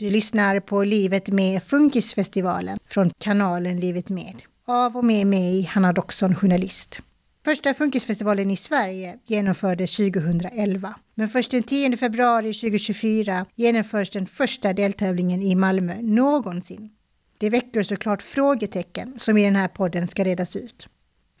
Du lyssnar på Livet med Funkisfestivalen från kanalen Livet med. Av och med mig, Hanna Doxon, journalist. Första Funkisfestivalen i Sverige genomfördes 2011. Men först den 10 februari 2024 genomförs den första deltävlingen i Malmö någonsin. Det väcker såklart frågetecken som i den här podden ska redas ut.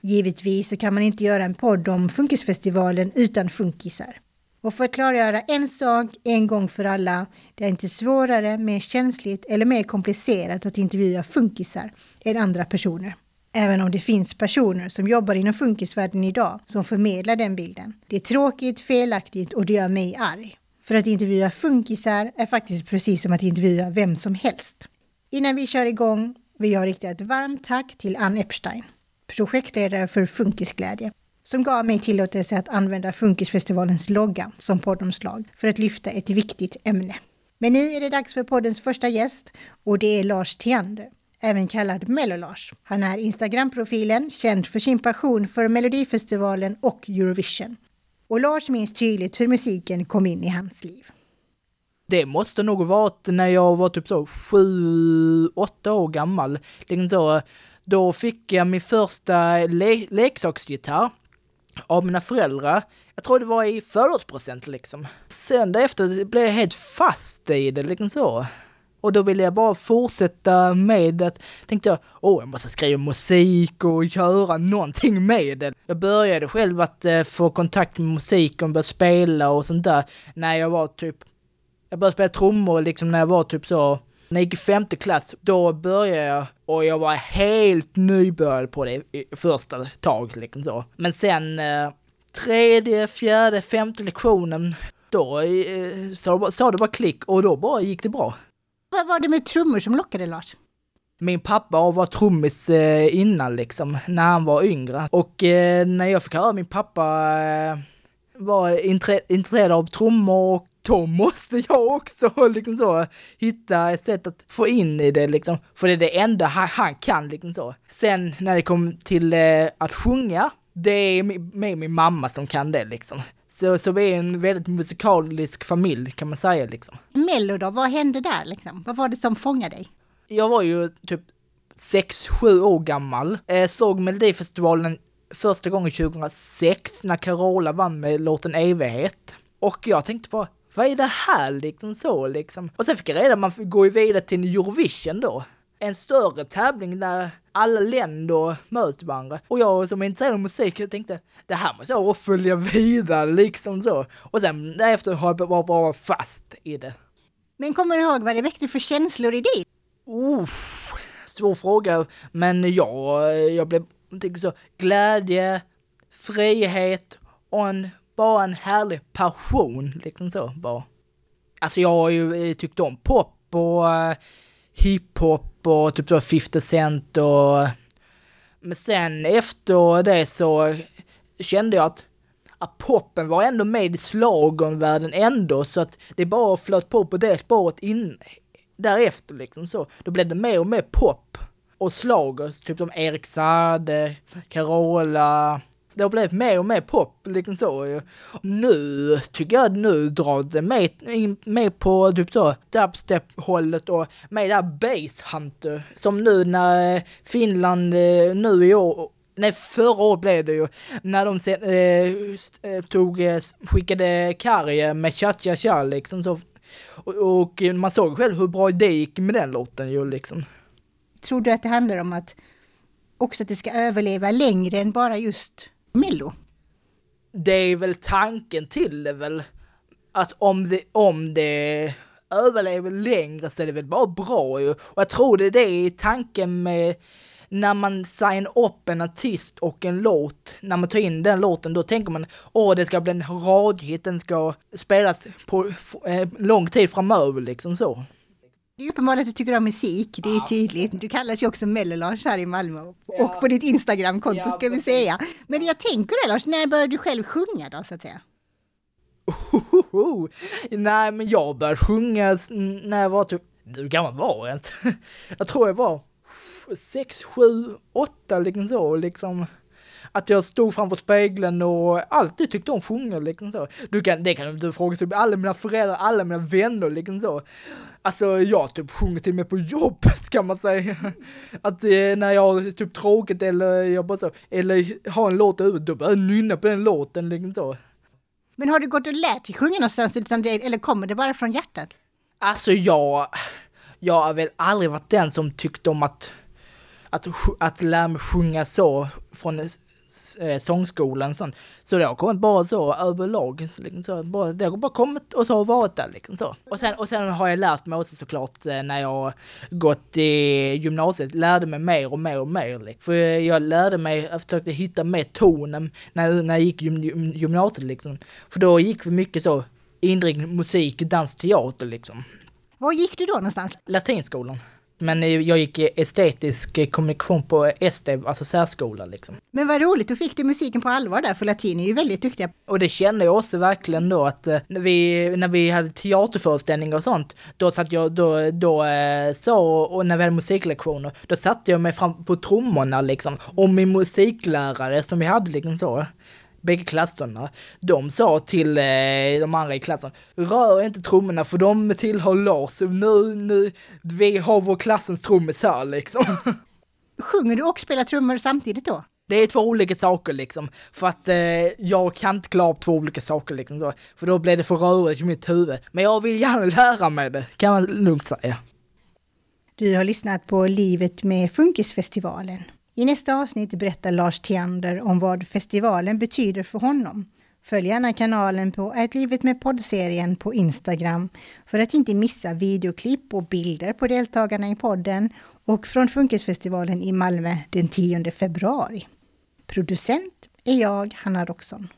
Givetvis så kan man inte göra en podd om Funkisfestivalen utan funkisar. Och för att klargöra en sak en gång för alla, det är inte svårare, mer känsligt eller mer komplicerat att intervjua funkisar än andra personer. Även om det finns personer som jobbar inom funkisvärlden idag som förmedlar den bilden. Det är tråkigt, felaktigt och det gör mig arg. För att intervjua funkisar är faktiskt precis som att intervjua vem som helst. Innan vi kör igång vill jag rikta ett varmt tack till Ann Epstein, projektledare för Funkisglädje, som gav mig tillåtelse att använda Funkisfestivalens logga som poddomslag för att lyfta ett viktigt ämne. Men nu är det dags för poddens första gäst och det är Lars Theander, även kallad Mellolars. Han är Instagram-profilen känd för sin passion för Melodifestivalen och Eurovision. Och Lars minns tydligt hur musiken kom in i hans liv. Det måste nog varit när jag var typ så sju, åtta år gammal. Liksom så, då fick jag min första le leksaksgitarr av mina föräldrar. Jag tror det var i födelsedagspresent liksom. Sen därefter blev jag helt fast i det liksom så. Och då ville jag bara fortsätta med att, tänkte jag, åh, jag måste skriva musik och göra någonting med det. Jag började själv att eh, få kontakt med musik och börja spela och sånt där när jag var typ, jag började spela trummor liksom när jag var typ så, när jag gick i femte klass, då började jag och jag var helt nybörjad på det i första tag liksom så. Men sen eh, tredje, fjärde, femte lektionen, då eh, sa, sa det bara klick och då bara gick det bra. Vad var det med trummor som lockade Lars? Min pappa var trummis eh, innan liksom, när han var yngre. Och eh, när jag fick höra min pappa eh, var intresserad av trummor och då måste jag också liksom så hitta ett sätt att få in i det liksom. För det är det enda han, han kan liksom så. Sen när det kom till eh, att sjunga, det är med min mamma som kan det liksom. Så, så vi är en väldigt musikalisk familj kan man säga liksom. Mello då, vad hände där liksom? Vad var det som fångade dig? Jag var ju typ 6-7 år gammal. Eh, såg Melodifestivalen första gången 2006 när Carola vann med låten Evighet. Och jag tänkte bara, vad är det här liksom så liksom? Och sen fick jag reda att man får gå vidare till Eurovision då en större tävling där alla länder möter varandra. Och jag som är intresserad av musik, jag tänkte det här måste jag följa vidare liksom så. Och sen därefter har jag bara, bara fast i det. Men kommer du ihåg vad det väckte för känslor i dig? Oh, svår fråga, men ja, jag blev tänker så, glädje, frihet och en, bara en härlig passion liksom så bara. Alltså jag har ju eh, tyckt om pop och eh, hiphop och typ så 50 Cent och... Men sen efter det så kände jag att, att poppen var ändå med i slagervärlden ändå, så att det bara flöt på på det spåret in, därefter liksom så. Då blev det mer och mer pop och slager, typ som Erik Saade, Carola, det har blivit mer och mer pop, liksom så. Nu tycker jag att nu drar det mer, mer på typ så dubstep-hållet och mer där basshunter. Som nu när Finland eh, nu i år Nej, förra året blev det ju. När de sen, eh, eh tog, eh, skickade Karje med Cha Cha Cha liksom så. Och, och, man såg själv hur bra det gick med den låten ju liksom. Tror du att det handlar om att också att det ska överleva längre än bara just Mello? Det är väl tanken till det väl. Att om det, om det överlever längre så är det väl bara bra ju. Och jag tror det är det tanken med när man signar upp en artist och en låt, när man tar in den låten, då tänker man åh, det ska bli en radhit, den ska spelas på eh, lång tid framöver liksom så. Det är uppenbart att du tycker om musik, det är ja. tydligt. Du kallas ju också Mellolars här i Malmö ja. och på ditt Instagramkonto ja, ska vi säga. Men jag tänker det Lars, när började du själv sjunga då så att säga? Ohoho. Nej men jag började sjunga när jag var typ, hur gammal var jag ens? Jag tror jag var sex, sju, åtta liksom så liksom. Att jag stod framför spegeln och alltid tyckte om sjunga liksom så. Du kan, det kan du fråga typ alla mina föräldrar, alla mina vänner liksom så. Alltså jag typ sjunger till och med på jobbet kan man säga. Att eh, när jag har typ tråkigt eller jag bara så, eller har en låt huvudet, då börjar jag nynna på den låten liksom så. Men har du gått och lärt dig sjunga någonstans, utan det, eller kommer det bara från hjärtat? Alltså jag, jag har väl aldrig varit den som tyckte om att, att, att lära mig sjunga så från eh, sångskolan sånt. Så det har kommit bara så överlag. Liksom så, bara, det har bara kommit och så har varit där liksom så. Och sen, och sen har jag lärt mig också såklart eh, när jag gått i gymnasiet, lärde mig mer och mer och mer. Liksom. För jag lärde mig, jag försökte hitta mer tonen när, när jag gick gym, gymnasiet liksom. För då gick vi mycket så inriktning musik, dans, teater liksom. Var gick du då någonstans? Latinskolan. Men jag gick estetisk eh, kommunikation på SD, alltså särskola liksom. Men vad roligt, då fick du musiken på allvar där, för latin är ju väldigt duktiga. Och det kände jag också verkligen då att eh, när vi, när vi hade teaterföreställningar och sånt, då satt jag, då, då eh, så, och när vi hade musiklektioner, då satte jag mig fram på trummorna liksom. Och min musiklärare som vi hade liksom så, bägge klasserna, de sa till eh, de andra i klassen, rör inte trummorna för de tillhör Lars, nu, nu, vi har vår klassens trummis här liksom. Sjunger du och spelar trummor samtidigt då? Det är två olika saker liksom. För att eh, jag kan inte klara två olika saker liksom. Så, för då blir det för rörigt i mitt huvud. Men jag vill gärna lära mig det, kan man lugnt säga. Du har lyssnat på Livet med Funkisfestivalen. I nästa avsnitt berättar Lars Theander om vad festivalen betyder för honom. Följ gärna kanalen på Ett livet med poddserien på Instagram för att inte missa videoklipp och bilder på deltagarna i podden och från Funkisfestivalen i Malmö den 10 februari. Producent är jag, Hanna Roxon.